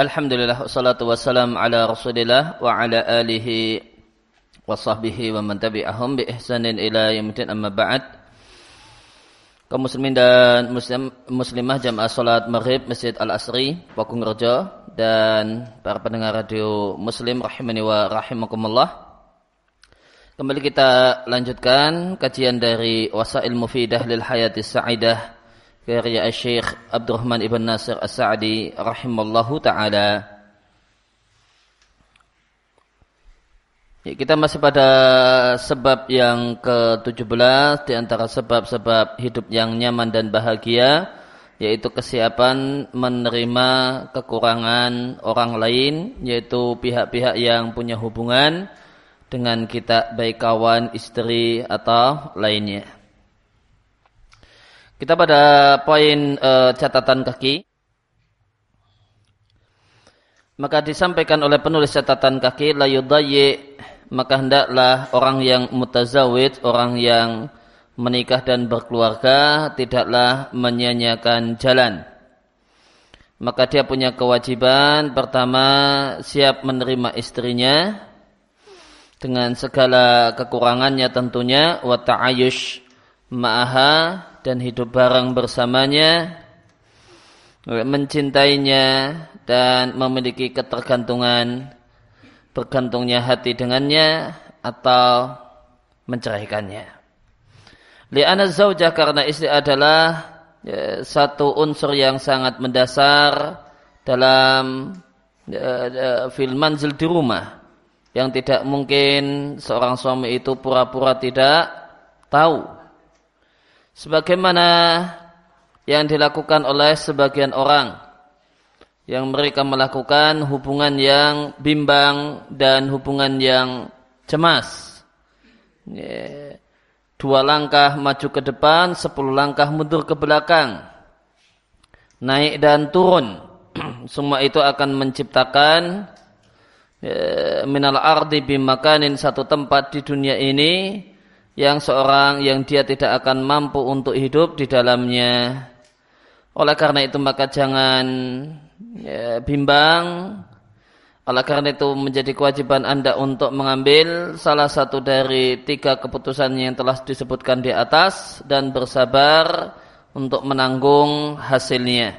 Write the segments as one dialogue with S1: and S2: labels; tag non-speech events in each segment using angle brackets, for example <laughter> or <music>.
S1: Alhamdulillah wassalatu wassalam ala Rasulillah wa ala alihi wa sahbihi wa man tabi'ahum bi ihsanin ila yaumil amma ba'd. Kaum muslimin dan muslim, muslimah jamaah salat Maghrib Masjid Al-Asri Pakung Rejo dan para pendengar radio Muslim rahimani wa rahimakumullah. Kembali kita lanjutkan kajian dari Wasail Mufidah lil Hayatis Sa'idah karya Syekh Abdurrahman Ibn Nasir As-Sa'di rahimallahu taala. Ya, kita masih pada sebab yang ke-17 di antara sebab-sebab hidup yang nyaman dan bahagia yaitu kesiapan menerima kekurangan orang lain yaitu pihak-pihak yang punya hubungan dengan kita baik kawan, istri atau lainnya. Kita pada poin e, catatan kaki. Maka disampaikan oleh penulis catatan kaki la yudayyi maka hendaklah orang yang mutazawid, orang yang menikah dan berkeluarga tidaklah menyanyiakan jalan. Maka dia punya kewajiban pertama siap menerima istrinya dengan segala kekurangannya tentunya wa ta'ayush ma'aha dan hidup bareng bersamanya, mencintainya dan memiliki ketergantungan, bergantungnya hati dengannya atau menceraikannya. Li'ana zaujah karena istri adalah ya, satu unsur yang sangat mendasar dalam ya, ya, fil manzil di rumah yang tidak mungkin seorang suami itu pura-pura tidak tahu sebagaimana yang dilakukan oleh sebagian orang yang mereka melakukan hubungan yang bimbang dan hubungan yang cemas. Dua langkah maju ke depan, sepuluh langkah mundur ke belakang. Naik dan turun. <clears throat> Semua itu akan menciptakan minal ardi bimakanin satu tempat di dunia ini yang seorang yang dia tidak akan mampu untuk hidup di dalamnya. Oleh karena itu maka jangan ya, bimbang. Oleh karena itu menjadi kewajiban Anda untuk mengambil salah satu dari tiga keputusan yang telah disebutkan di atas dan bersabar untuk menanggung hasilnya.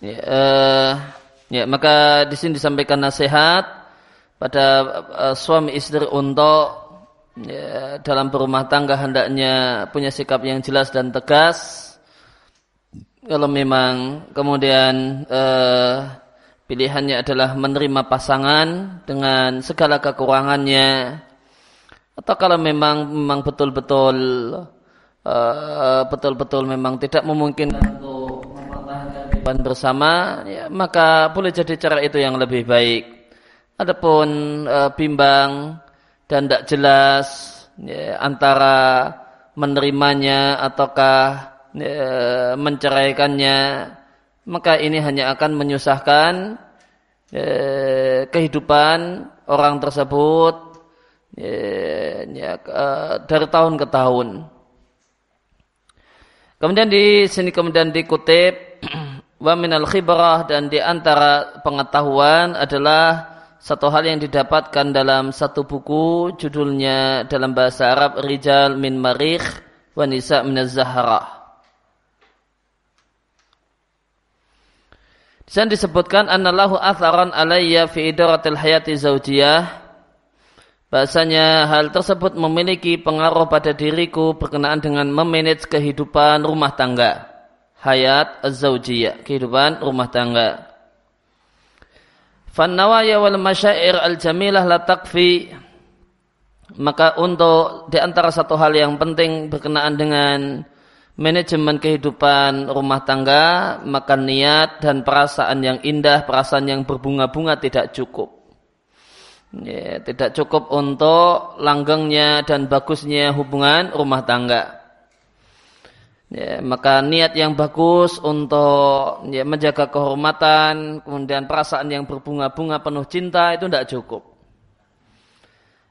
S1: Ya, uh, ya maka di sini disampaikan nasihat pada uh, suami istri untuk ya, dalam berumah tangga hendaknya punya sikap yang jelas dan tegas. Kalau memang kemudian uh, pilihannya adalah menerima pasangan dengan segala kekurangannya, atau kalau memang memang betul-betul uh, betul-betul memang tidak memungkinkan untuk mempertahankan bersama, ya, maka boleh jadi cara itu yang lebih baik. Adapun e, bimbang dan tidak jelas ya, antara menerimanya ataukah ya, menceraikannya, maka ini hanya akan menyusahkan ya, kehidupan orang tersebut ya, ya, dari tahun ke tahun. Kemudian di sini kemudian dikutip <clears throat> wa minal khibrah dan di antara pengetahuan adalah satu hal yang didapatkan dalam satu buku judulnya dalam bahasa Arab Rijal min Marikh wa Nisa min Zahra. Di sana disebutkan annallahu atharan alayya fi idaratil hayati zaujiyah. Bahasanya hal tersebut memiliki pengaruh pada diriku berkenaan dengan memanage kehidupan rumah tangga. Hayat az-zaujiyah, kehidupan rumah tangga. Fannawaya wal masyair al jamilah la takfi maka untuk di antara satu hal yang penting berkenaan dengan manajemen kehidupan rumah tangga, maka niat dan perasaan yang indah, perasaan yang berbunga-bunga tidak cukup. Ya, tidak cukup untuk langgengnya dan bagusnya hubungan rumah tangga. Ya, maka niat yang bagus untuk ya, menjaga kehormatan, kemudian perasaan yang berbunga-bunga penuh cinta itu tidak cukup.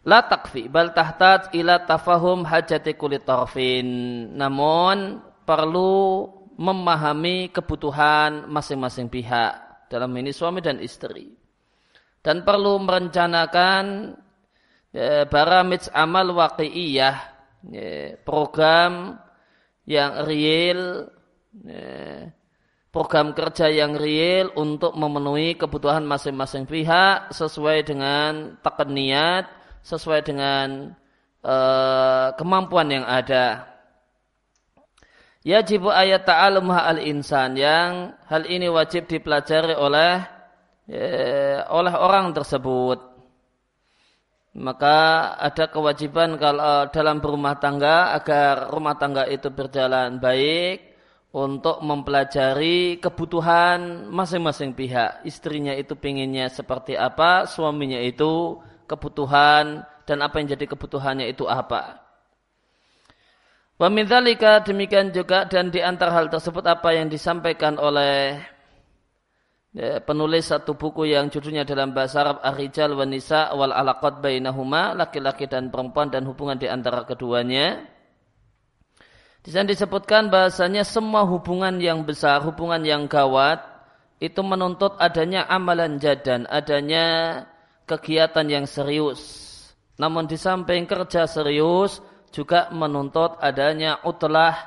S1: La takfi bal tahtaj ila tafahum hajati kulit tarfin. Namun perlu memahami kebutuhan masing-masing pihak dalam ini suami dan istri dan perlu merencanakan e, baramij amal waqi'iyah e, program yang real e, program kerja yang real untuk memenuhi kebutuhan masing-masing pihak sesuai dengan tekan niat, sesuai dengan uh, kemampuan yang ada. Yajib ayat ta'alum al insan yang hal ini wajib dipelajari oleh ya, oleh orang tersebut. Maka ada kewajiban kalau dalam berumah tangga agar rumah tangga itu berjalan baik, untuk mempelajari kebutuhan masing-masing pihak. Istrinya itu pinginnya seperti apa, suaminya itu kebutuhan dan apa yang jadi kebutuhannya itu apa. Wamidhalika demikian juga dan di antara hal tersebut apa yang disampaikan oleh ya, penulis satu buku yang judulnya dalam bahasa Arab Ar-Rijal wa Nisa wal Alaqat bainahuma laki-laki dan perempuan dan hubungan di antara keduanya di sana disebutkan bahasanya semua hubungan yang besar, hubungan yang gawat, itu menuntut adanya amalan jadan, adanya kegiatan yang serius. Namun di samping kerja serius, juga menuntut adanya utlah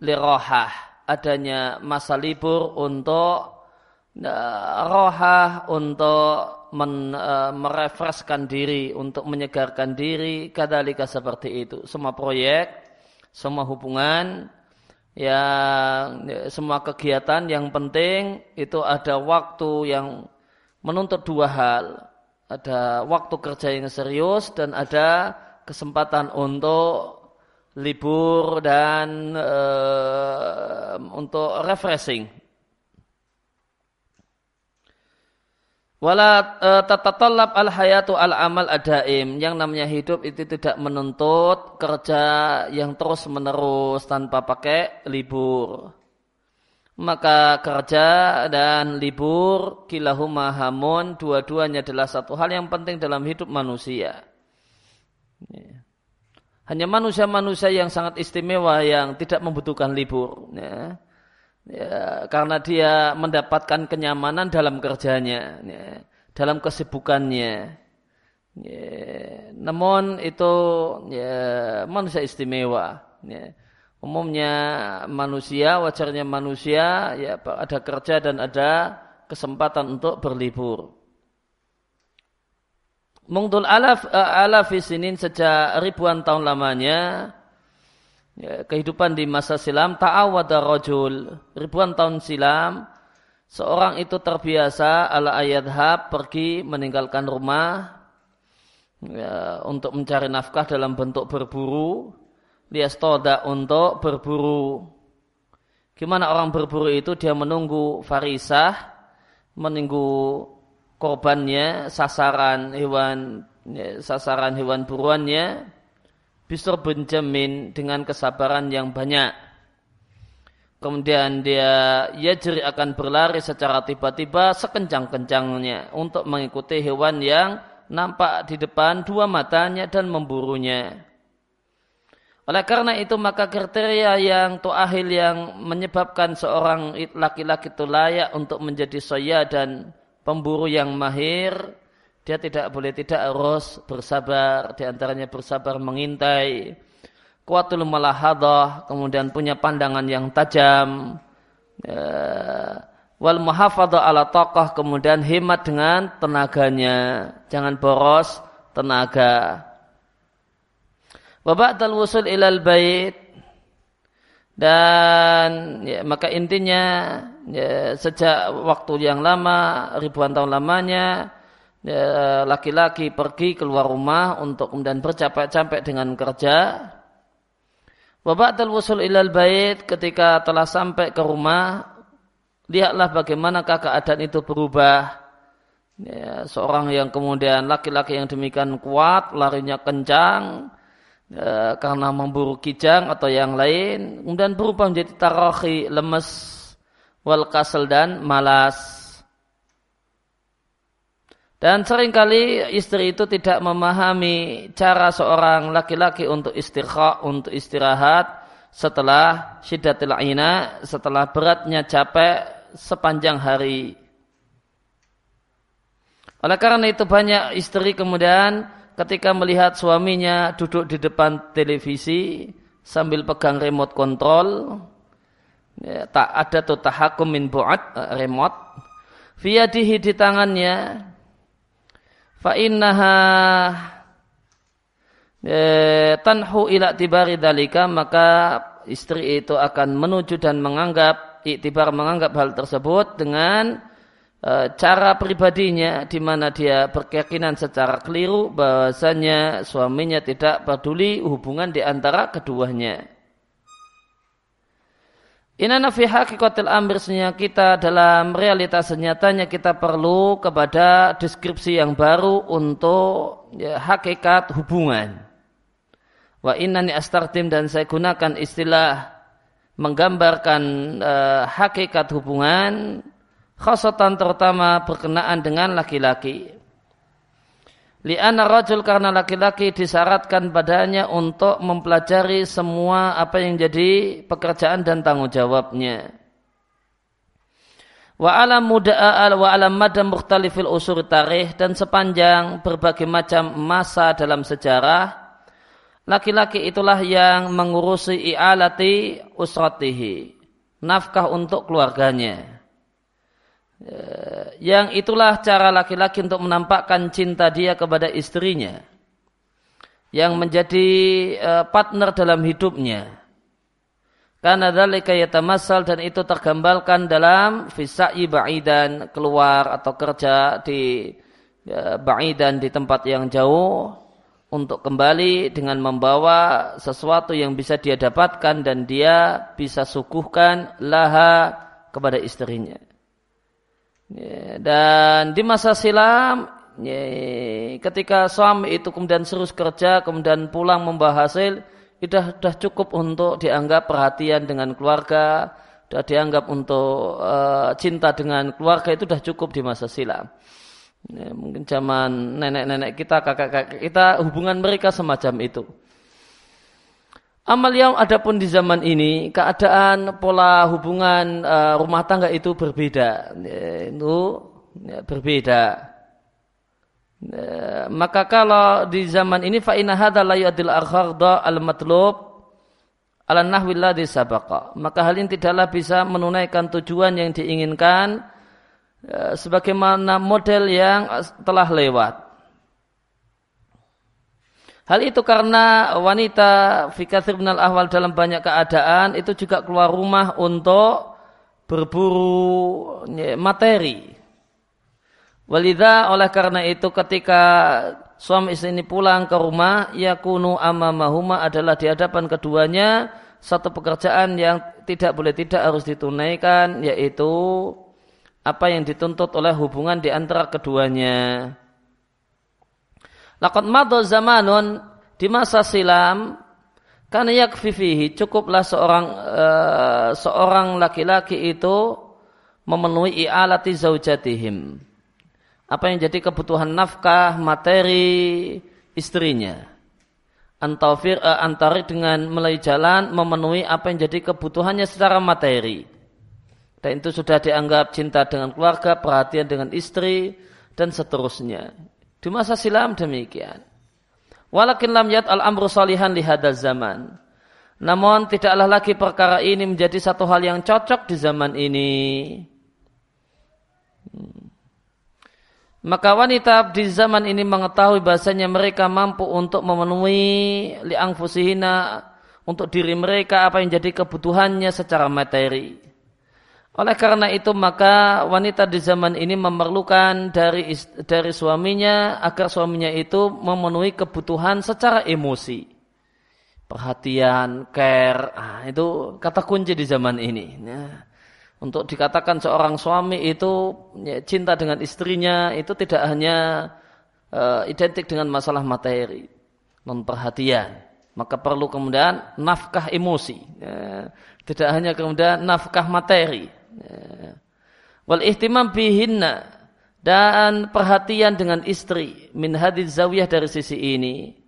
S1: lirohah, adanya masa libur untuk rohah, untuk men, uh, merefreskan diri, untuk menyegarkan diri, kadalika seperti itu. Semua proyek semua hubungan yang ya, semua kegiatan yang penting itu ada waktu yang menuntut dua hal. Ada waktu kerja yang serius dan ada kesempatan untuk libur dan uh, untuk refreshing Wala e, tatatallab al hayatu al amal adaim. Yang namanya hidup itu tidak menuntut kerja yang terus menerus tanpa pakai libur. Maka kerja dan libur kilahuma hamun dua-duanya adalah satu hal yang penting dalam hidup manusia. Ya. Hanya manusia-manusia yang sangat istimewa yang tidak membutuhkan libur. Ya ya, karena dia mendapatkan kenyamanan dalam kerjanya, ya, dalam kesibukannya. Ya, namun itu ya, manusia istimewa. Ya. Umumnya manusia, wajarnya manusia, ya ada kerja dan ada kesempatan untuk berlibur. Mungtul alaf alaf sinin sejak ribuan tahun lamanya ya, kehidupan di masa silam ta'awada rajul. Ribuan tahun silam seorang itu terbiasa ala ayadhab pergi meninggalkan rumah ya, untuk mencari nafkah dalam bentuk berburu. Liastoda untuk berburu. Gimana orang berburu itu? Dia menunggu farisah menunggu korbannya sasaran hewan ya, sasaran hewan buruannya Bisur bin Jamin dengan kesabaran yang banyak. Kemudian dia yajri akan berlari secara tiba-tiba sekencang-kencangnya untuk mengikuti hewan yang nampak di depan dua matanya dan memburunya. Oleh karena itu maka kriteria yang tuahil yang menyebabkan seorang laki-laki itu layak untuk menjadi soya dan pemburu yang mahir dia tidak boleh tidak harus bersabar, di antaranya bersabar mengintai, kuatul malahadah, kemudian punya pandangan yang tajam, ya, wal muhafadah ala tokoh, kemudian hemat dengan tenaganya, jangan boros tenaga. Babak wusul ilal bait. Dan ya, maka intinya ya, sejak waktu yang lama ribuan tahun lamanya Ya, laki-laki pergi keluar rumah untuk kemudian bercapek-capek dengan kerja. Babak wusul ilal bait ketika telah sampai ke rumah, lihatlah bagaimanakah keadaan itu berubah. Ya, seorang yang kemudian laki-laki yang demikian kuat, larinya kencang, ya, karena memburu kijang atau yang lain, kemudian berubah menjadi tarahi, lemes, wal kasel dan malas. Dan sering kali istri itu tidak memahami cara seorang laki-laki untuk istirha, untuk istirahat, setelah syiddatil ina, setelah beratnya capek sepanjang hari. Oleh karena itu banyak istri kemudian ketika melihat suaminya duduk di depan televisi sambil pegang remote control, ya, tak ada tuh tahakum min bu'at eh, remote, fiyadihi di tangannya, fa innaha eh, tanhu ila tibari dalika maka istri itu akan menuju dan menganggap iktibar menganggap hal tersebut dengan e, cara pribadinya di mana dia berkeyakinan secara keliru bahwasanya suaminya tidak peduli hubungan di antara keduanya. Inana fi hakikatil amr kita dalam realitas senyatanya kita perlu kepada deskripsi yang baru untuk ya, hakikat hubungan. Wa innani astartim dan saya gunakan istilah menggambarkan uh, hakikat hubungan khasatan terutama berkenaan dengan laki-laki. Li'ana rajul karena laki-laki disyaratkan padanya untuk mempelajari semua apa yang jadi pekerjaan dan tanggung jawabnya. Wa alam muda'al wa alam madam mukhtalifil usur tarikh dan sepanjang berbagai macam masa dalam sejarah Laki-laki itulah yang mengurusi i'alati usratihi. Nafkah untuk keluarganya. Ya, yang itulah cara laki-laki untuk menampakkan cinta dia kepada istrinya. Yang menjadi eh, partner dalam hidupnya. Karena dalika yatamasal dan itu tergambarkan dalam fisa'i ba'idan keluar atau kerja di ya, ba'idan di tempat yang jauh untuk kembali dengan membawa sesuatu yang bisa dia dapatkan dan dia bisa suguhkan laha kepada istrinya. Dan di masa silam, ketika suami itu kemudian serius kerja, kemudian pulang membawa hasil, itu sudah cukup untuk dianggap perhatian dengan keluarga, sudah dianggap untuk uh, cinta dengan keluarga itu sudah cukup di masa silam. Mungkin zaman nenek-nenek kita, kakak-kakak kita, hubungan mereka semacam itu. Amal yang adapun di zaman ini, keadaan pola hubungan uh, rumah tangga itu berbeda. Ya, itu ya, berbeda. Ya, maka kalau di zaman ini fa'inna hadha la yu'adil al-matlub ala nahwillah sabaqa. Maka hal ini tidaklah bisa menunaikan tujuan yang diinginkan sebagaimana model yang telah lewat. Hal itu karena wanita fikathir minal ahwal dalam banyak keadaan itu juga keluar rumah untuk berburu materi. Walidha oleh karena itu ketika suami istri ini pulang ke rumah yakunu amamahuma adalah di hadapan keduanya satu pekerjaan yang tidak boleh tidak harus ditunaikan yaitu apa yang dituntut oleh hubungan di antara keduanya. Laqad madha zamanun di masa silam karena yakfi fihi cukuplah seorang uh, seorang laki-laki itu memenuhi i'alati zaujatihim. Apa yang jadi kebutuhan nafkah materi istrinya. Antafir uh, antari dengan melalui jalan memenuhi apa yang jadi kebutuhannya secara materi dan itu sudah dianggap cinta dengan keluarga, perhatian dengan istri, dan seterusnya. Di masa silam demikian. Walakin lam yat al-amru salihan lihada zaman. Namun tidaklah lagi perkara ini menjadi satu hal yang cocok di zaman ini. Hmm. Maka wanita di zaman ini mengetahui bahasanya mereka mampu untuk memenuhi liang fusihina untuk diri mereka apa yang jadi kebutuhannya secara materi. Oleh karena itu maka wanita di zaman ini memerlukan dari dari suaminya agar suaminya itu memenuhi kebutuhan secara emosi. Perhatian, care, ah, itu kata kunci di zaman ini. Ya. Untuk dikatakan seorang suami itu ya, cinta dengan istrinya itu tidak hanya uh, identik dengan masalah materi, non perhatian. Maka perlu kemudian nafkah emosi. Ya. Tidak hanya kemudian nafkah materi. Wal ihtimam bihinna dan perhatian dengan istri min hadis zawiyah dari sisi ini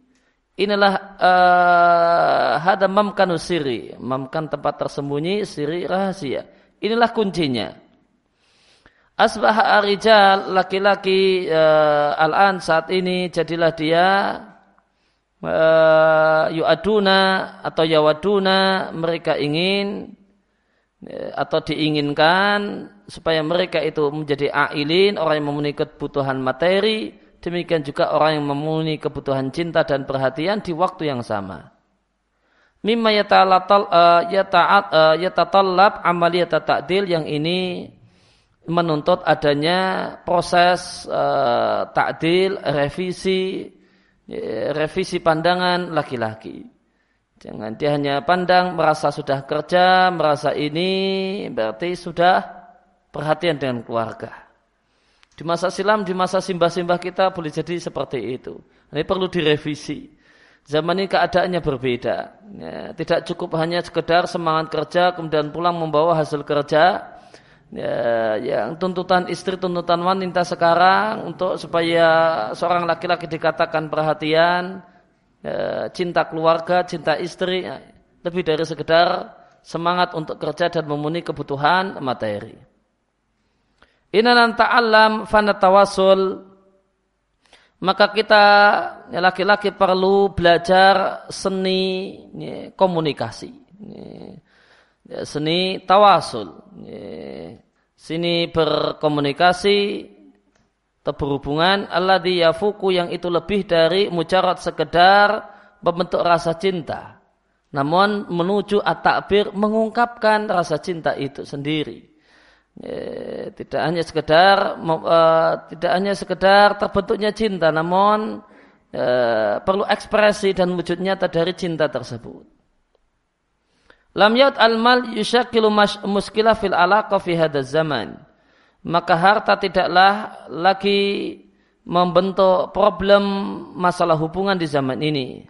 S1: inilah uh, hada mamkanu siri, mamkan tempat tersembunyi, siri rahasia. Inilah kuncinya. Asbah arijal laki-laki uh, al-an saat ini jadilah dia uh, yu'aduna atau yawaduna mereka ingin atau diinginkan supaya mereka itu menjadi ailin orang yang memenuhi kebutuhan materi demikian juga orang yang memenuhi kebutuhan cinta dan perhatian di waktu yang sama mimma yatatallab amaliyat ta'dil yang ini menuntut adanya proses uh, takdil, revisi, revisi pandangan laki-laki. Jangan dia hanya pandang merasa sudah kerja, merasa ini berarti sudah perhatian dengan keluarga. Di masa silam, di masa simbah-simbah kita boleh jadi seperti itu. Ini perlu direvisi. Zaman ini keadaannya berbeda. Ya, tidak cukup hanya sekedar semangat kerja, kemudian pulang membawa hasil kerja, ya, yang tuntutan istri, tuntutan wanita sekarang untuk supaya seorang laki-laki dikatakan perhatian, ya, cinta keluarga, cinta istri, ya, lebih dari sekedar semangat untuk kerja dan memenuhi kebutuhan materi. Inanan ta'allam fanatawasul maka kita ya, laki-laki perlu belajar seni ya, komunikasi. Ya, seni tawasul. Sini berkomunikasi atau berhubungan alladhi yafuku yang itu lebih dari mujarad sekedar membentuk rasa cinta. Namun menuju at-takbir mengungkapkan rasa cinta itu sendiri. Ya, tidak hanya sekedar uh, tidak hanya sekedar terbentuknya cinta namun uh, perlu ekspresi dan wujud nyata dari cinta tersebut. Lam yaud al-mal yushakilu muskilah fil alaqa fi zaman. Maka harta tidaklah lagi membentuk problem masalah hubungan di zaman ini.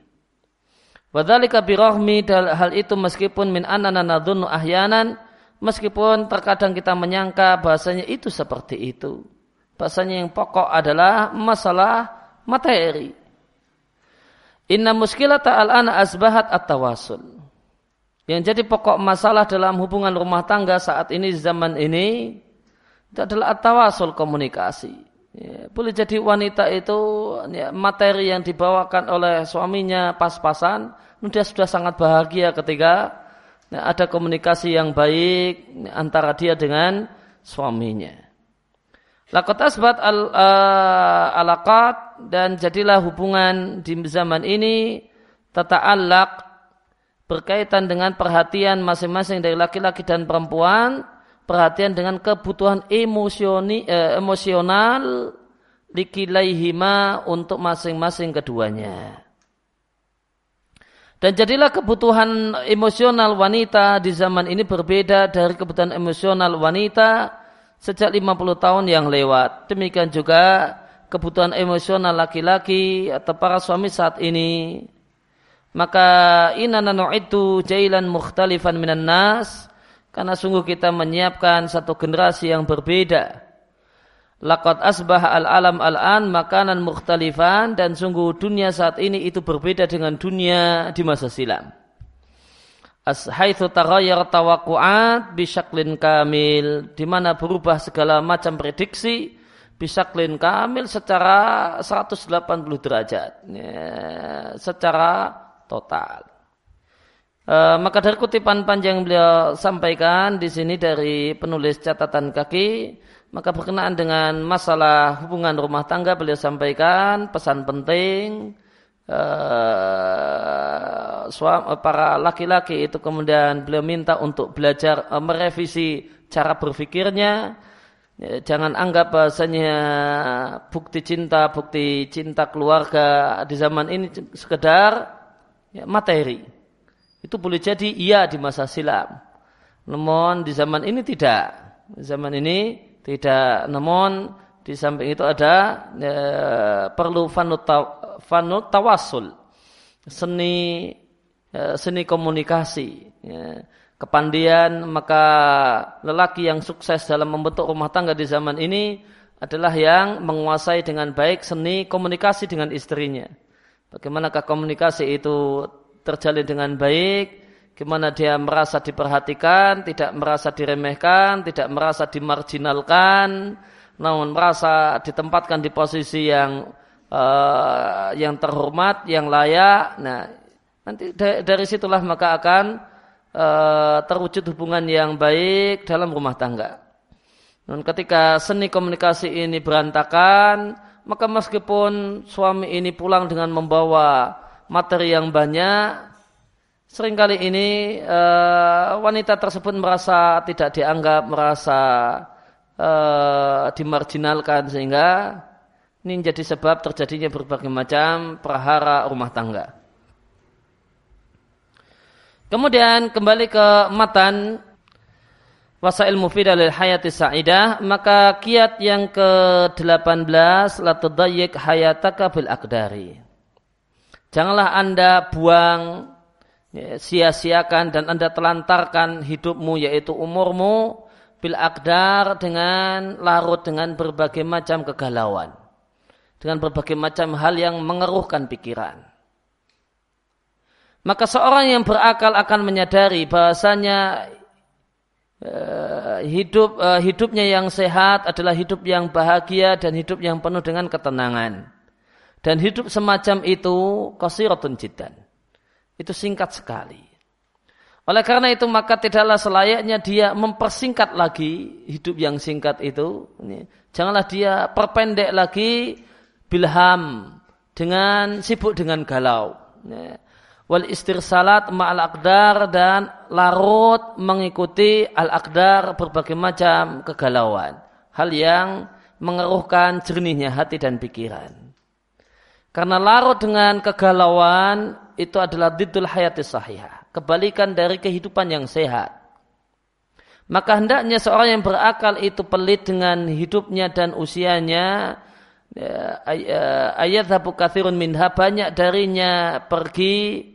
S1: Wadhalika birahmi hal itu meskipun min anana ahyanan meskipun terkadang kita menyangka bahasanya itu seperti itu. Bahasanya yang pokok adalah masalah materi. Inna muskilata al-ana asbahat at-tawasul. Yang jadi pokok masalah dalam hubungan rumah tangga saat ini zaman ini itu adalah tawasul komunikasi. Ya, boleh jadi wanita itu ya, materi yang dibawakan oleh suaminya pas-pasan, dia sudah sangat bahagia ketika ya, ada komunikasi yang baik ya, antara dia dengan suaminya. Lakot asbat al uh, alakat dan jadilah hubungan di zaman ini tata'allaq berkaitan dengan perhatian masing-masing dari laki-laki dan perempuan, perhatian dengan kebutuhan emosioni, eh, emosional likilaihima untuk masing-masing keduanya. Dan jadilah kebutuhan emosional wanita di zaman ini berbeda dari kebutuhan emosional wanita sejak 50 tahun yang lewat. Demikian juga kebutuhan emosional laki-laki atau para suami saat ini maka inana itu jailan mukhtalifan minan nas karena sungguh kita menyiapkan satu generasi yang berbeda. Laqad asbah al-alam al-an makanan mukhtalifan dan sungguh dunia saat ini itu berbeda dengan dunia di masa silam. As haitsu taghayyar tawaqqu'at bisyaklin kamil di mana berubah segala macam prediksi bisyaklin kamil secara 180 derajat. Ya, secara total. E, maka dari kutipan panjang beliau sampaikan di sini dari penulis catatan kaki, maka berkenaan dengan masalah hubungan rumah tangga beliau sampaikan pesan penting e, para laki-laki itu kemudian beliau minta untuk belajar e, merevisi cara berpikirnya. Ya, jangan anggap bahasanya bukti cinta, bukti cinta keluarga di zaman ini sekedar ya, materi. Itu boleh jadi iya di masa silam. Namun di zaman ini tidak. Zaman ini tidak. Namun di samping itu ada ya, perlu fanut tawasul. Seni ya, seni komunikasi. Ya. Kepandian maka lelaki yang sukses dalam membentuk rumah tangga di zaman ini adalah yang menguasai dengan baik seni komunikasi dengan istrinya Bagaimanakah komunikasi itu terjalin dengan baik? Gimana dia merasa diperhatikan, tidak merasa diremehkan, tidak merasa dimarginalkan, namun merasa ditempatkan di posisi yang uh, yang terhormat, yang layak. Nah, nanti dari situlah maka akan uh, terwujud hubungan yang baik dalam rumah tangga. Dan ketika seni komunikasi ini berantakan, maka meskipun suami ini pulang dengan membawa materi yang banyak, Seringkali ini uh, wanita tersebut merasa tidak dianggap, merasa uh, dimarginalkan sehingga ini menjadi sebab terjadinya berbagai macam perahara rumah tangga. Kemudian kembali ke matan wasail mufidah lil hayati sa'idah maka kiat yang ke-18 la hayataka bil akdari. Janganlah Anda buang ya, sia-siakan dan anda telantarkan hidupmu yaitu umurmu bil akdar dengan larut dengan berbagai macam kegalauan. Dengan berbagai macam hal yang mengeruhkan pikiran. Maka seorang yang berakal akan menyadari bahasanya uh, hidup uh, hidupnya yang sehat adalah hidup yang bahagia dan hidup yang penuh dengan ketenangan dan hidup semacam itu kasiratun jiddan itu singkat sekali. Oleh karena itu maka tidaklah selayaknya dia mempersingkat lagi hidup yang singkat itu. Janganlah dia perpendek lagi bilham dengan sibuk dengan galau. Wal istirsalat ma'al akdar dan larut mengikuti al akdar berbagai macam kegalauan. Hal yang mengeruhkan jernihnya hati dan pikiran. Karena larut dengan kegalauan itu adalah didul hayati sahihah. Kebalikan dari kehidupan yang sehat. Maka hendaknya seorang yang berakal itu pelit dengan hidupnya dan usianya. Ya, ya, ayat habu kathirun minha banyak darinya pergi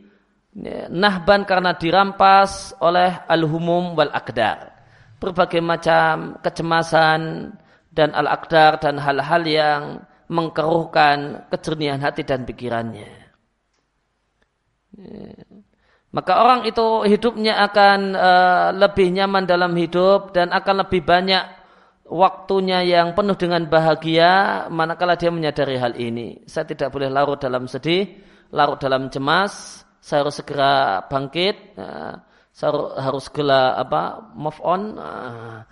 S1: ya, nahban karena dirampas oleh al-humum wal akdar. Berbagai macam kecemasan dan al-akdar dan hal-hal yang mengkeruhkan kejernihan hati dan pikirannya. Maka orang itu hidupnya akan uh, lebih nyaman dalam hidup dan akan lebih banyak waktunya yang penuh dengan bahagia manakala dia menyadari hal ini. Saya tidak boleh larut dalam sedih, larut dalam cemas, saya harus segera bangkit, uh, saya harus segera apa move on, uh,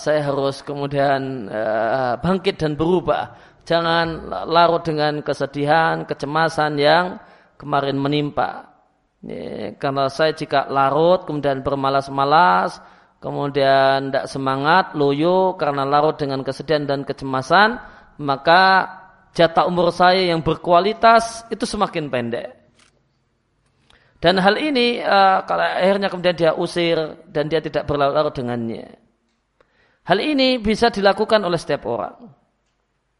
S1: saya harus kemudian bangkit dan berubah Jangan larut dengan kesedihan, kecemasan yang kemarin menimpa. Ini, karena saya jika larut kemudian bermalas-malas, kemudian tidak semangat, loyo karena larut dengan kesedihan dan kecemasan, maka jatah umur saya yang berkualitas itu semakin pendek. Dan hal ini uh, kalau akhirnya kemudian dia usir dan dia tidak berlarut dengannya. Hal ini bisa dilakukan oleh setiap orang.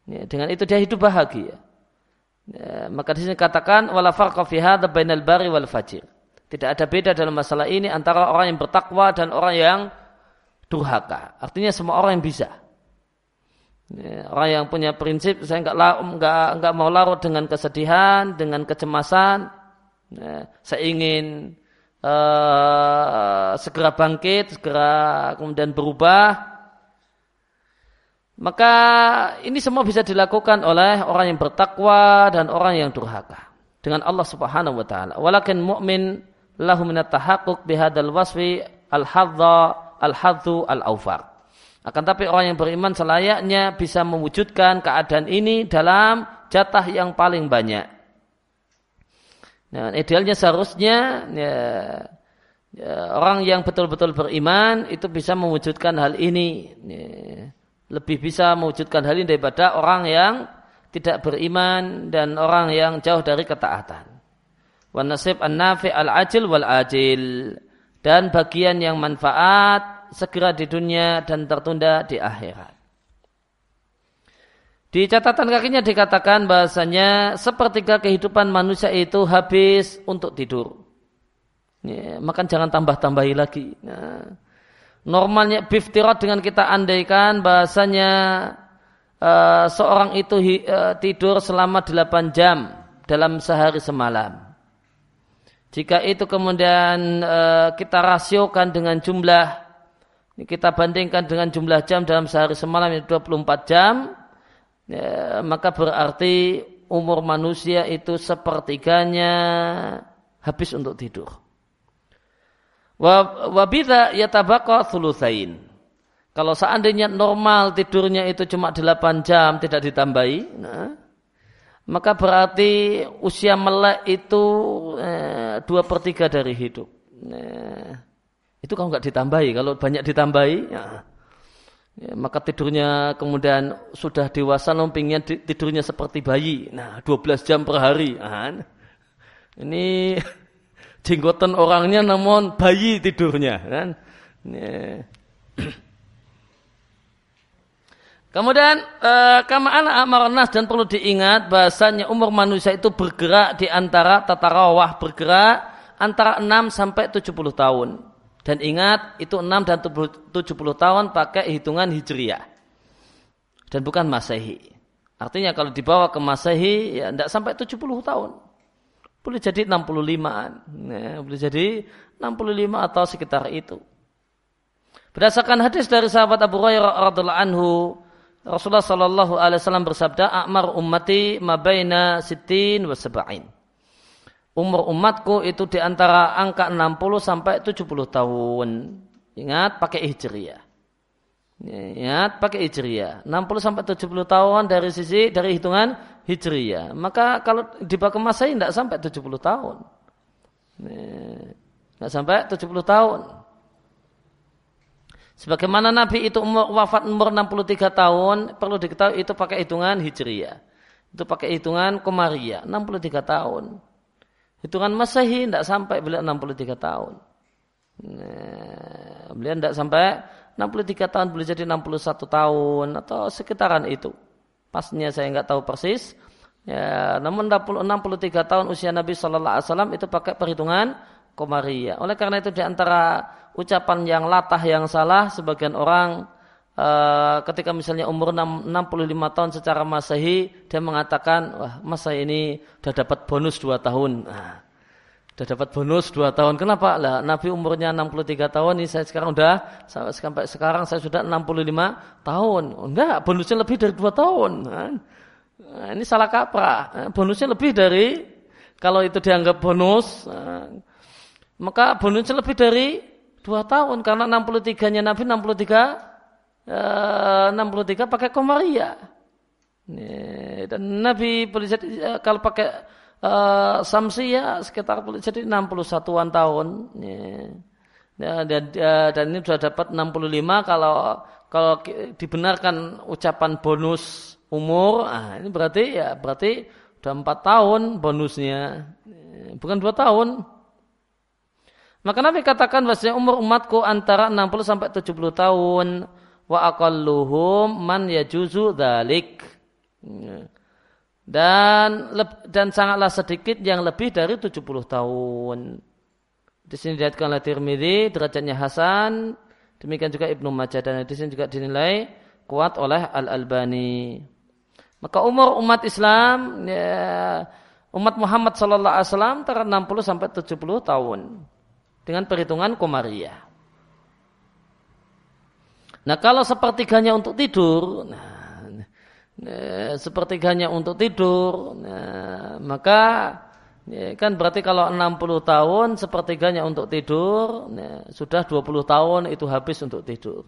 S1: Ya, dengan itu dia hidup bahagia. Ya, maka di sini katakan wala farqa fi hadza bainal bari wal fajir. Tidak ada beda dalam masalah ini antara orang yang bertakwa dan orang yang durhaka. Artinya semua orang yang bisa. Ya, orang yang punya prinsip saya enggak enggak enggak mau larut dengan kesedihan, dengan kecemasan. Ya, saya ingin uh, segera bangkit, segera kemudian berubah maka ini semua bisa dilakukan oleh orang yang bertakwa dan orang yang durhaka dengan Allah Subhanahu wa taala. Walakin mu'min lahu min at-tahaqquq bihadzal wasfi al-hadza al-hadzu al-awfar. Akan tapi orang yang beriman selayaknya bisa mewujudkan keadaan ini dalam jatah yang paling banyak. Nah, idealnya seharusnya ya, ya, orang yang betul-betul beriman itu bisa mewujudkan hal ini. Ya lebih bisa mewujudkan hal ini daripada orang yang tidak beriman dan orang yang jauh dari ketaatan. Wan nasib an-nafi al-ajil wal ajil dan bagian yang manfaat segera di dunia dan tertunda di akhirat. Di catatan kakinya dikatakan bahasanya sepertiga kehidupan manusia itu habis untuk tidur. Ya, maka jangan tambah-tambahi lagi. Nah, normalnya biftirat dengan kita andaikan bahasanya uh, seorang itu uh, tidur selama 8 jam dalam sehari semalam. Jika itu kemudian e, kita rasiokan dengan jumlah kita bandingkan dengan jumlah jam dalam sehari semalam yang 24 jam, ya, maka berarti umur manusia itu sepertiganya habis untuk tidur. Wabida yatabaka thuluthain. Kalau seandainya normal tidurnya itu cuma 8 jam tidak ditambahi, nah, maka berarti usia melek itu eh, dua per tiga dari hidup. Nah, itu kalau nggak ditambahi, kalau banyak ditambahi, ya, ya, maka tidurnya kemudian sudah dewasa lompingnya tidurnya seperti bayi. Nah, 12 jam per hari. Nah, ini <laughs> jenggotan orangnya namun bayi tidurnya kan. Kemudian eh, kama anak amarnas dan perlu diingat bahasanya umur manusia itu bergerak di antara tata rawah bergerak antara 6 sampai 70 tahun. Dan ingat itu 6 dan 70 tahun pakai hitungan hijriah. Dan bukan masehi. Artinya kalau dibawa ke masehi ya tidak sampai 70 tahun. Boleh jadi 65-an. Ya, boleh jadi 65 atau sekitar itu. Berdasarkan hadis dari sahabat Abu Hurairah radhiallahu anhu Rasulullah Shallallahu Alaihi Wasallam bersabda, "Akmar ummati mabaina sitin wa sab'in." Umur umatku itu di antara angka 60 sampai 70 tahun. Ingat pakai hijriah. Ingat pakai hijriah. 60 sampai 70 tahun dari sisi dari hitungan hijriah. Maka kalau dipakai masa ini tidak sampai 70 tahun. Tidak sampai 70 tahun. Sebagaimana Nabi itu umur, wafat umur 63 tahun, perlu diketahui itu pakai hitungan Hijriyah. Itu pakai hitungan Komariah, 63 tahun. Hitungan Masehi tidak sampai beliau 63 tahun. Nah, beliau tidak sampai 63 tahun, boleh jadi 61 tahun atau sekitaran itu. Pasnya saya nggak tahu persis. Ya, namun 63 tahun usia Nabi Shallallahu Alaihi Wasallam itu pakai perhitungan Komariah. Oleh karena itu di antara ucapan yang latah yang salah sebagian orang uh, ketika misalnya umur 6, 65 tahun secara masehi dia mengatakan wah masa ini sudah dapat bonus 2 tahun nah, sudah dapat bonus 2 tahun. Kenapa? Lah Nabi umurnya 63 tahun ini saya sekarang udah sampai sekarang saya sudah 65 tahun. Enggak bonusnya lebih dari 2 tahun. Nah, ini salah kaprah. Bonusnya lebih dari kalau itu dianggap bonus maka bonusnya lebih dari Dua tahun. Karena 63-nya Nabi 63 eh, 63 pakai komaria. Dan Nabi boleh eh, kalau pakai uh, samsi ya sekitar jadi 61-an tahun. Ya, dan, uh, dan ini sudah dapat 65 kalau kalau dibenarkan ucapan bonus umur, ah, ini berarti ya berarti sudah empat tahun bonusnya, bukan dua tahun. Maka Nabi katakan bahwasanya umur umatku antara 60 sampai 70 tahun wa aqalluhum man yajuzu dzalik. Dan dan sangatlah sedikit yang lebih dari 70 tahun. Di sini dilihatkan oleh Tirmidzi, derajatnya Hasan, demikian juga Ibnu Majah dan di sini juga dinilai kuat oleh Al Albani. Maka umur umat Islam ya, umat Muhammad sallallahu alaihi wasallam antara 60 sampai 70 tahun dengan perhitungan komariah. Nah kalau sepertiganya untuk tidur, nah, nah, sepertiganya untuk tidur, nah, maka ya, kan berarti kalau 60 tahun sepertiganya untuk tidur, nah, sudah 20 tahun itu habis untuk tidur.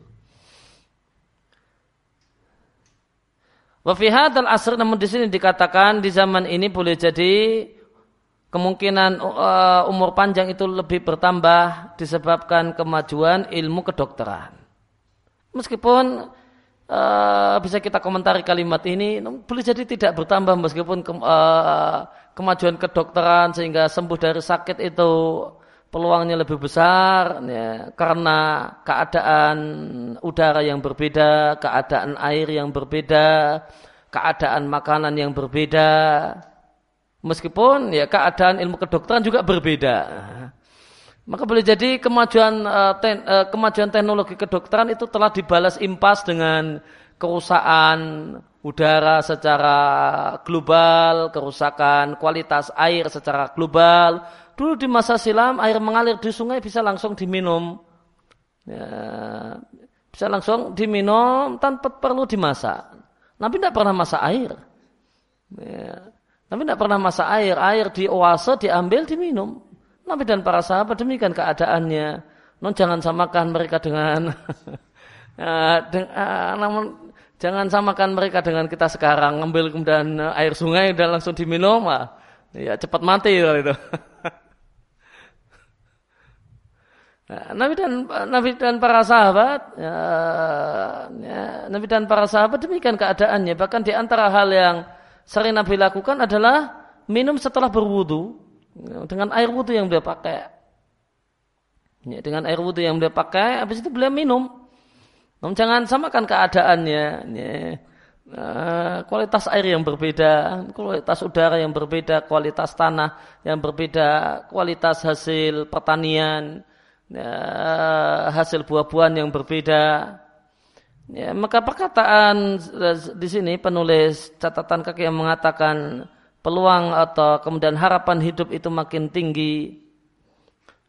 S1: Wafihat al asr namun di sini dikatakan di zaman ini boleh jadi kemungkinan uh, umur panjang itu lebih bertambah disebabkan kemajuan ilmu kedokteran. Meskipun uh, bisa kita komentari kalimat ini, boleh jadi tidak bertambah meskipun ke, uh, kemajuan kedokteran sehingga sembuh dari sakit itu peluangnya lebih besar ya, karena keadaan udara yang berbeda, keadaan air yang berbeda, keadaan makanan yang berbeda. Meskipun ya keadaan ilmu kedokteran juga berbeda. Maka boleh jadi kemajuan uh, ten, uh, kemajuan teknologi kedokteran itu telah dibalas impas dengan kerusakan udara secara global, kerusakan kualitas air secara global. Dulu di masa silam air mengalir di sungai bisa langsung diminum. Ya, bisa langsung diminum tanpa perlu dimasak. Nabi tidak pernah masak air. Ya. Nabi tidak pernah masak air. Air di oase diambil diminum. Nabi dan para sahabat demikian keadaannya. Non jangan samakan mereka dengan <laughs> uh, uh, namun Jangan samakan mereka dengan kita sekarang ngambil kemudian eh, air sungai dan langsung diminum, ah. ya cepat mati itu. <laughs> Nah, Nabi dan Nabi dan para sahabat, ya, ya, Nabi dan para sahabat demikian keadaannya. Bahkan di antara hal yang sering Nabi lakukan adalah minum setelah berwudu dengan air wudu yang dia pakai. Ya, dengan air wudu yang dia pakai, habis itu beliau minum. Namun jangan samakan keadaannya. Ya. Uh, kualitas air yang berbeda, kualitas udara yang berbeda, kualitas tanah yang berbeda, kualitas hasil pertanian, ya, hasil buah-buahan yang berbeda. Ya, maka perkataan di sini penulis catatan kaki yang mengatakan peluang atau kemudian harapan hidup itu makin tinggi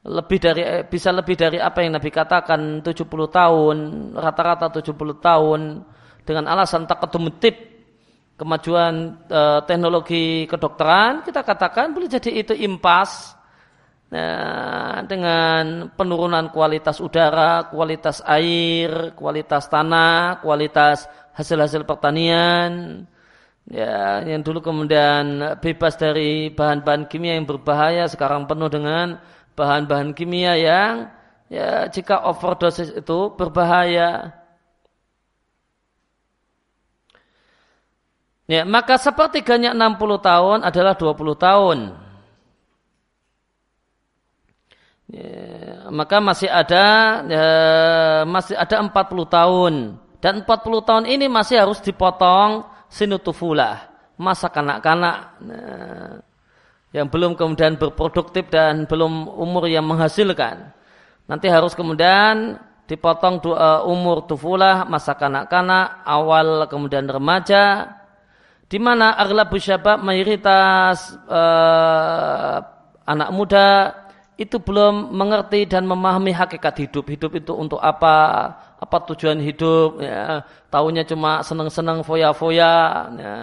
S1: lebih dari bisa lebih dari apa yang Nabi katakan 70 tahun, rata-rata 70 tahun dengan alasan takadum tip kemajuan e, teknologi kedokteran, kita katakan boleh jadi itu impas nah, dengan penurunan kualitas udara, kualitas air, kualitas tanah, kualitas hasil-hasil pertanian, ya yang dulu kemudian bebas dari bahan-bahan kimia yang berbahaya sekarang penuh dengan bahan-bahan kimia yang ya jika overdosis itu berbahaya. Ya, maka sepertiganya 60 tahun adalah 20 tahun. Ya, maka masih ada ya, masih ada 40 tahun dan 40 tahun ini masih harus dipotong sinutufulah masa kanak-kanak. Nah, yang belum kemudian berproduktif dan belum umur yang menghasilkan. Nanti harus kemudian dipotong dua umur tufulah, masa kanak-kanak, awal kemudian remaja, di mana aglabu syabab mayoritas uh, anak muda itu belum mengerti dan memahami hakikat hidup. Hidup itu untuk apa? Apa tujuan hidup? Ya, tahunya cuma senang-senang foya-foya. Ya.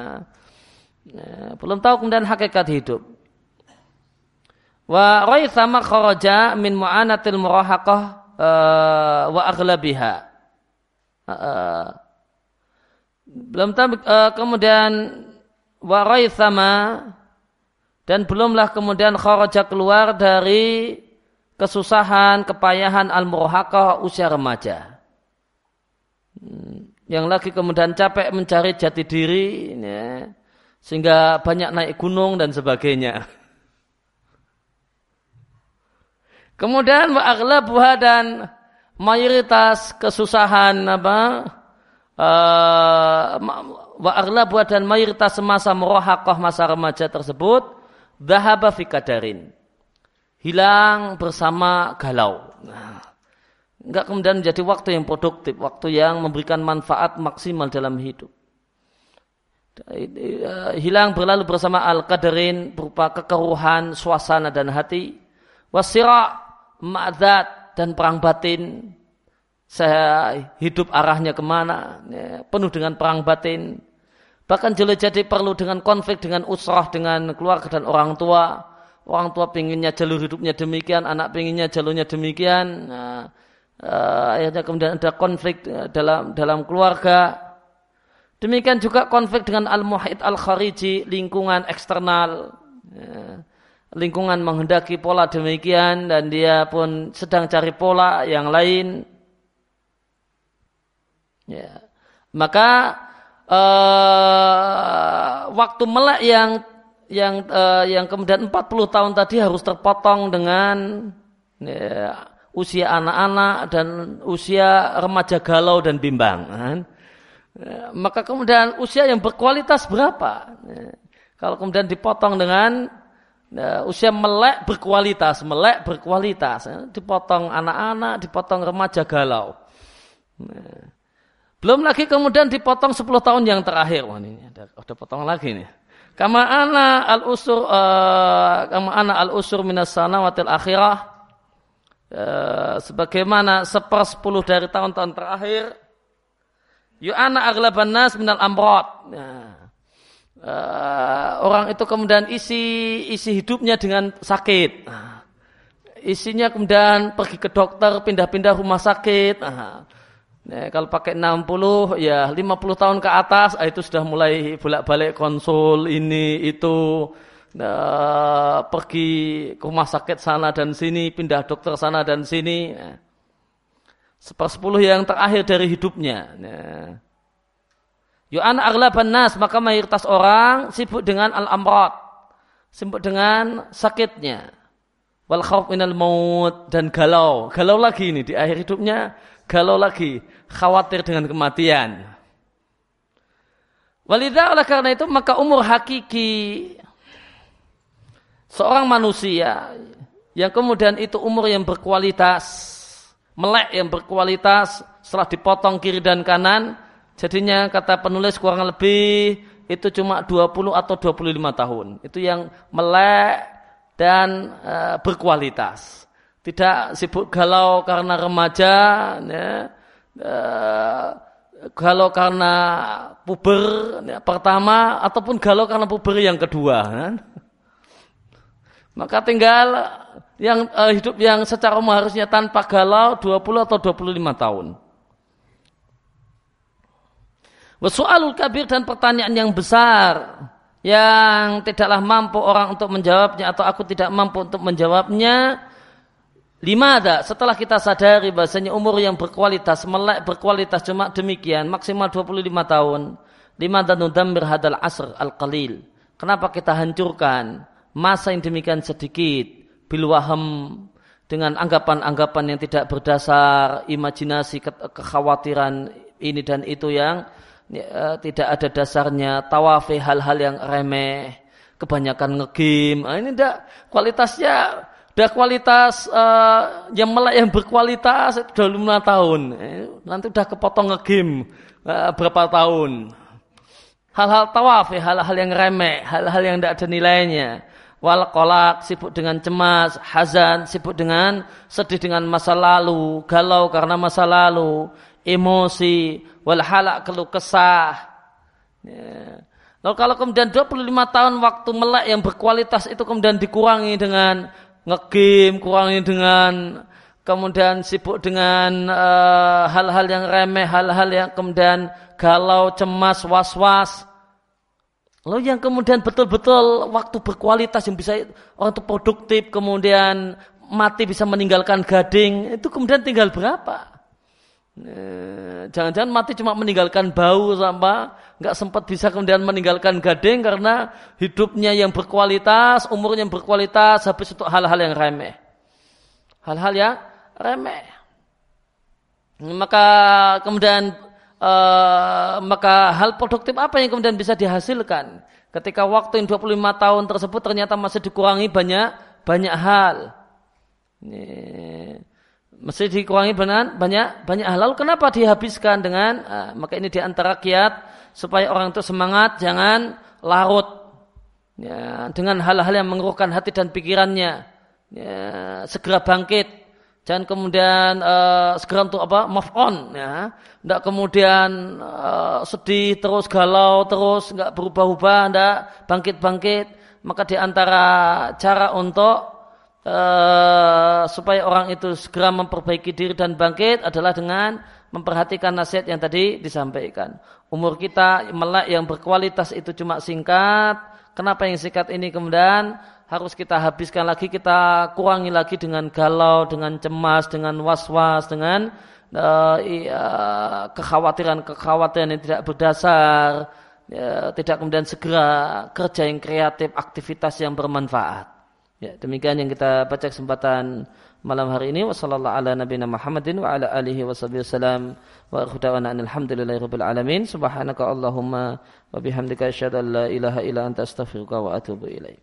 S1: Ya, belum tahu kemudian hakikat hidup. Wa raithama kharaja min mu'anatil murahaqah uh, wa aglabiha. Uh, belum tahu kemudian wa raithama dan belumlah kemudian kharaja keluar dari kesusahan, kepayahan al-murahaqah usia remaja. Hmm, yang lagi kemudian capek mencari jati diri, ya, sehingga banyak naik gunung dan sebagainya. Kemudian wa dan mayoritas kesusahan apa uh, wa aghlabuha dan mayoritas semasa murahaqah masa remaja tersebut dhahaba fi kadarin. Hilang bersama galau. Nah, enggak kemudian menjadi waktu yang produktif, waktu yang memberikan manfaat maksimal dalam hidup. Hilang berlalu bersama al-qadarin berupa kekeruhan suasana dan hati. Wasira ma'zat dan perang batin. Saya hidup arahnya ke mana? Ya, penuh dengan perang batin. Bahkan jelas jadi perlu dengan konflik dengan usrah dengan keluarga dan orang tua. Orang tua pinginnya jalur hidupnya demikian, anak pinginnya jalurnya demikian. Nah, akhirnya kemudian ada konflik eh, dalam dalam keluarga. Demikian juga konflik dengan al-muhid al-khariji, lingkungan eksternal. Ya lingkungan menghendaki pola demikian dan dia pun sedang cari pola yang lain ya maka uh, waktu melek yang yang uh, yang kemudian 40 tahun tadi harus terpotong dengan ya, usia anak-anak dan usia remaja galau dan bimbang kan? ya, maka kemudian usia yang berkualitas berapa ya, kalau kemudian dipotong dengan Nah, usia melek berkualitas, melek berkualitas. Ya. Dipotong anak-anak, dipotong remaja galau. Belum lagi kemudian dipotong 10 tahun yang terakhir. Wah ini ada, ada potong lagi nih. Kama ana al usur uh, kama ana al usur minas sanawatil akhirah uh, sebagaimana sepersepuluh dari tahun-tahun terakhir yu ana aglaban nas minal amrod. Nah, uh, orang itu kemudian isi isi hidupnya dengan sakit. Nah, isinya kemudian pergi ke dokter, pindah-pindah rumah sakit. Nah, Nah, kalau pakai 60 ya 50 tahun ke atas ah, itu sudah mulai bolak-balik konsul ini itu nah, pergi ke rumah sakit sana dan sini, pindah dokter sana dan sini. Sepersepuluh yang terakhir dari hidupnya. Nah. Yu'an aglaban nas, maka mayoritas orang sibuk dengan al-amrat. Sibuk dengan sakitnya. Wal khawf minal maut dan galau. Galau lagi ini di akhir hidupnya, galau lagi khawatir dengan kematian. Walidah oleh karena itu maka umur hakiki seorang manusia yang kemudian itu umur yang berkualitas, melek yang berkualitas setelah dipotong kiri dan kanan, jadinya kata penulis kurang lebih itu cuma 20 atau 25 tahun. Itu yang melek dan e, berkualitas. Tidak sibuk galau karena remaja, ya, uh, galau karena puber ya, pertama ataupun galau karena puber yang kedua kan? Maka tinggal yang uh, hidup yang secara umum harusnya tanpa galau 20 atau 25 tahun Wasu'alul kabir dan pertanyaan yang besar yang tidaklah mampu orang untuk menjawabnya atau aku tidak mampu untuk menjawabnya Lima ada setelah kita sadari bahasanya umur yang berkualitas, melek berkualitas cuma demikian, maksimal 25 tahun. Lima dan nudammir hadal asr al-qalil. Kenapa kita hancurkan masa yang demikian sedikit, bilwaham dengan anggapan-anggapan yang tidak berdasar, imajinasi, kekhawatiran ini dan itu yang ya, tidak ada dasarnya, tawafi hal-hal yang remeh, kebanyakan ngegame. Nah, ini tidak kualitasnya Udah kualitas uh, yang melek yang berkualitas itu udah lima tahun. Eh, nanti udah kepotong ngegame uh, berapa tahun. Hal-hal tawaf hal-hal yang remeh, hal-hal yang tidak ada nilainya. Wal kolak, sibuk dengan cemas, hazan, sibuk dengan sedih dengan masa lalu, galau karena masa lalu, emosi, wal halak keluh kesah. Ya. Lalu kalau kemudian 25 tahun waktu melek yang berkualitas itu kemudian dikurangi dengan ngegame, kurangi dengan kemudian sibuk dengan eh, hal-hal uh, yang remeh, hal-hal yang kemudian galau, cemas, was-was. Lalu yang kemudian betul-betul waktu berkualitas yang bisa orang itu produktif, kemudian mati bisa meninggalkan gading, itu kemudian tinggal berapa? Eh, jangan-jangan mati cuma meninggalkan bau sama nggak sempat bisa kemudian meninggalkan gading karena hidupnya yang berkualitas, umurnya yang berkualitas habis untuk hal-hal yang remeh. Hal-hal yang remeh. Maka kemudian uh, maka hal produktif apa yang kemudian bisa dihasilkan ketika waktu yang 25 tahun tersebut ternyata masih dikurangi banyak banyak hal. Ini mesti dikurangi banyak banyak banyak hal. Lalu kenapa dihabiskan dengan uh, maka ini di antara kiat supaya orang itu semangat jangan larut ya, dengan hal-hal yang mengeruhkan hati dan pikirannya. Ya, segera bangkit jangan kemudian uh, segera untuk apa move on ya tidak kemudian uh, sedih terus galau terus nggak berubah-ubah tidak bangkit-bangkit maka di antara cara untuk uh, supaya orang itu segera memperbaiki diri dan bangkit adalah dengan memperhatikan nasihat yang tadi disampaikan. Umur kita melek yang berkualitas itu cuma singkat. Kenapa yang singkat ini kemudian harus kita habiskan lagi, kita kurangi lagi dengan galau, dengan cemas, dengan was-was, dengan uh, kekhawatiran-kekhawatiran yang tidak berdasar, ya, tidak kemudian segera kerja yang kreatif, aktivitas yang bermanfaat. Ya, demikian yang kita baca kesempatan malam hari ini. Ala nabiyina Muhammadin wa ala alihi wasallam wa akhudawana alhamdulillahi rabbil alamin. Subhanaka allahumma wa bihamdika asyhadu an la ilaha illa wa atubu ilaik